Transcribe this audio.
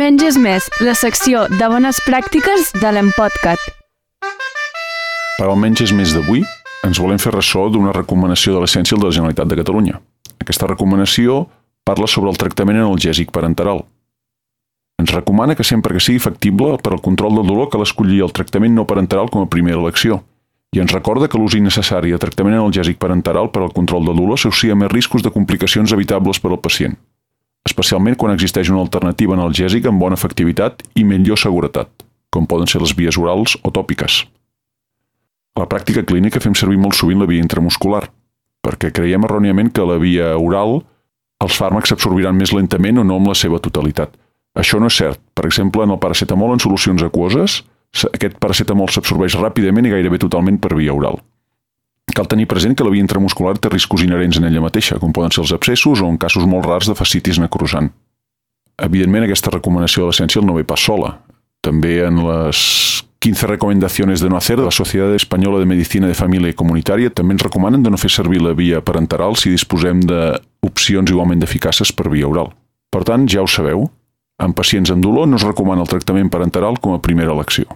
Menys és més, la secció de bones pràctiques de l'Empodcat. Per al Menys és més d'avui, ens volem fer ressò d'una recomanació de l'Essència de la Generalitat de Catalunya. Aquesta recomanació parla sobre el tractament analgèsic parenteral. Ens recomana que sempre que sigui factible per al control del dolor cal escollir el tractament no parenteral com a primera elecció. I ens recorda que l'ús innecessari de tractament analgèsic parenteral per al control del dolor s'associa més riscos de complicacions evitables per al pacient, especialment quan existeix una alternativa analgèsica amb bona efectivitat i millor seguretat, com poden ser les vies orals o tòpiques. A la pràctica clínica fem servir molt sovint la via intramuscular, perquè creiem erròniament que la via oral els fàrmacs s'absorbiran més lentament o no amb la seva totalitat. Això no és cert. Per exemple, en el paracetamol en solucions aquoses, aquest paracetamol s'absorbeix ràpidament i gairebé totalment per via oral. Cal tenir present que la via intramuscular té riscos inherents en ella mateixa, com poden ser els abscessos o en casos molt rars de fascitis necrosant. Evidentment, aquesta recomanació de l'essència no ve pas sola. També en les 15 recomendacions de no hacer de la Societat Espanyola de Medicina de Família i Comunitària també ens recomanen de no fer servir la via parenteral si disposem d'opcions igualment eficaces per via oral. Per tant, ja ho sabeu, en pacients amb dolor no es recomana el tractament parenteral com a primera elecció.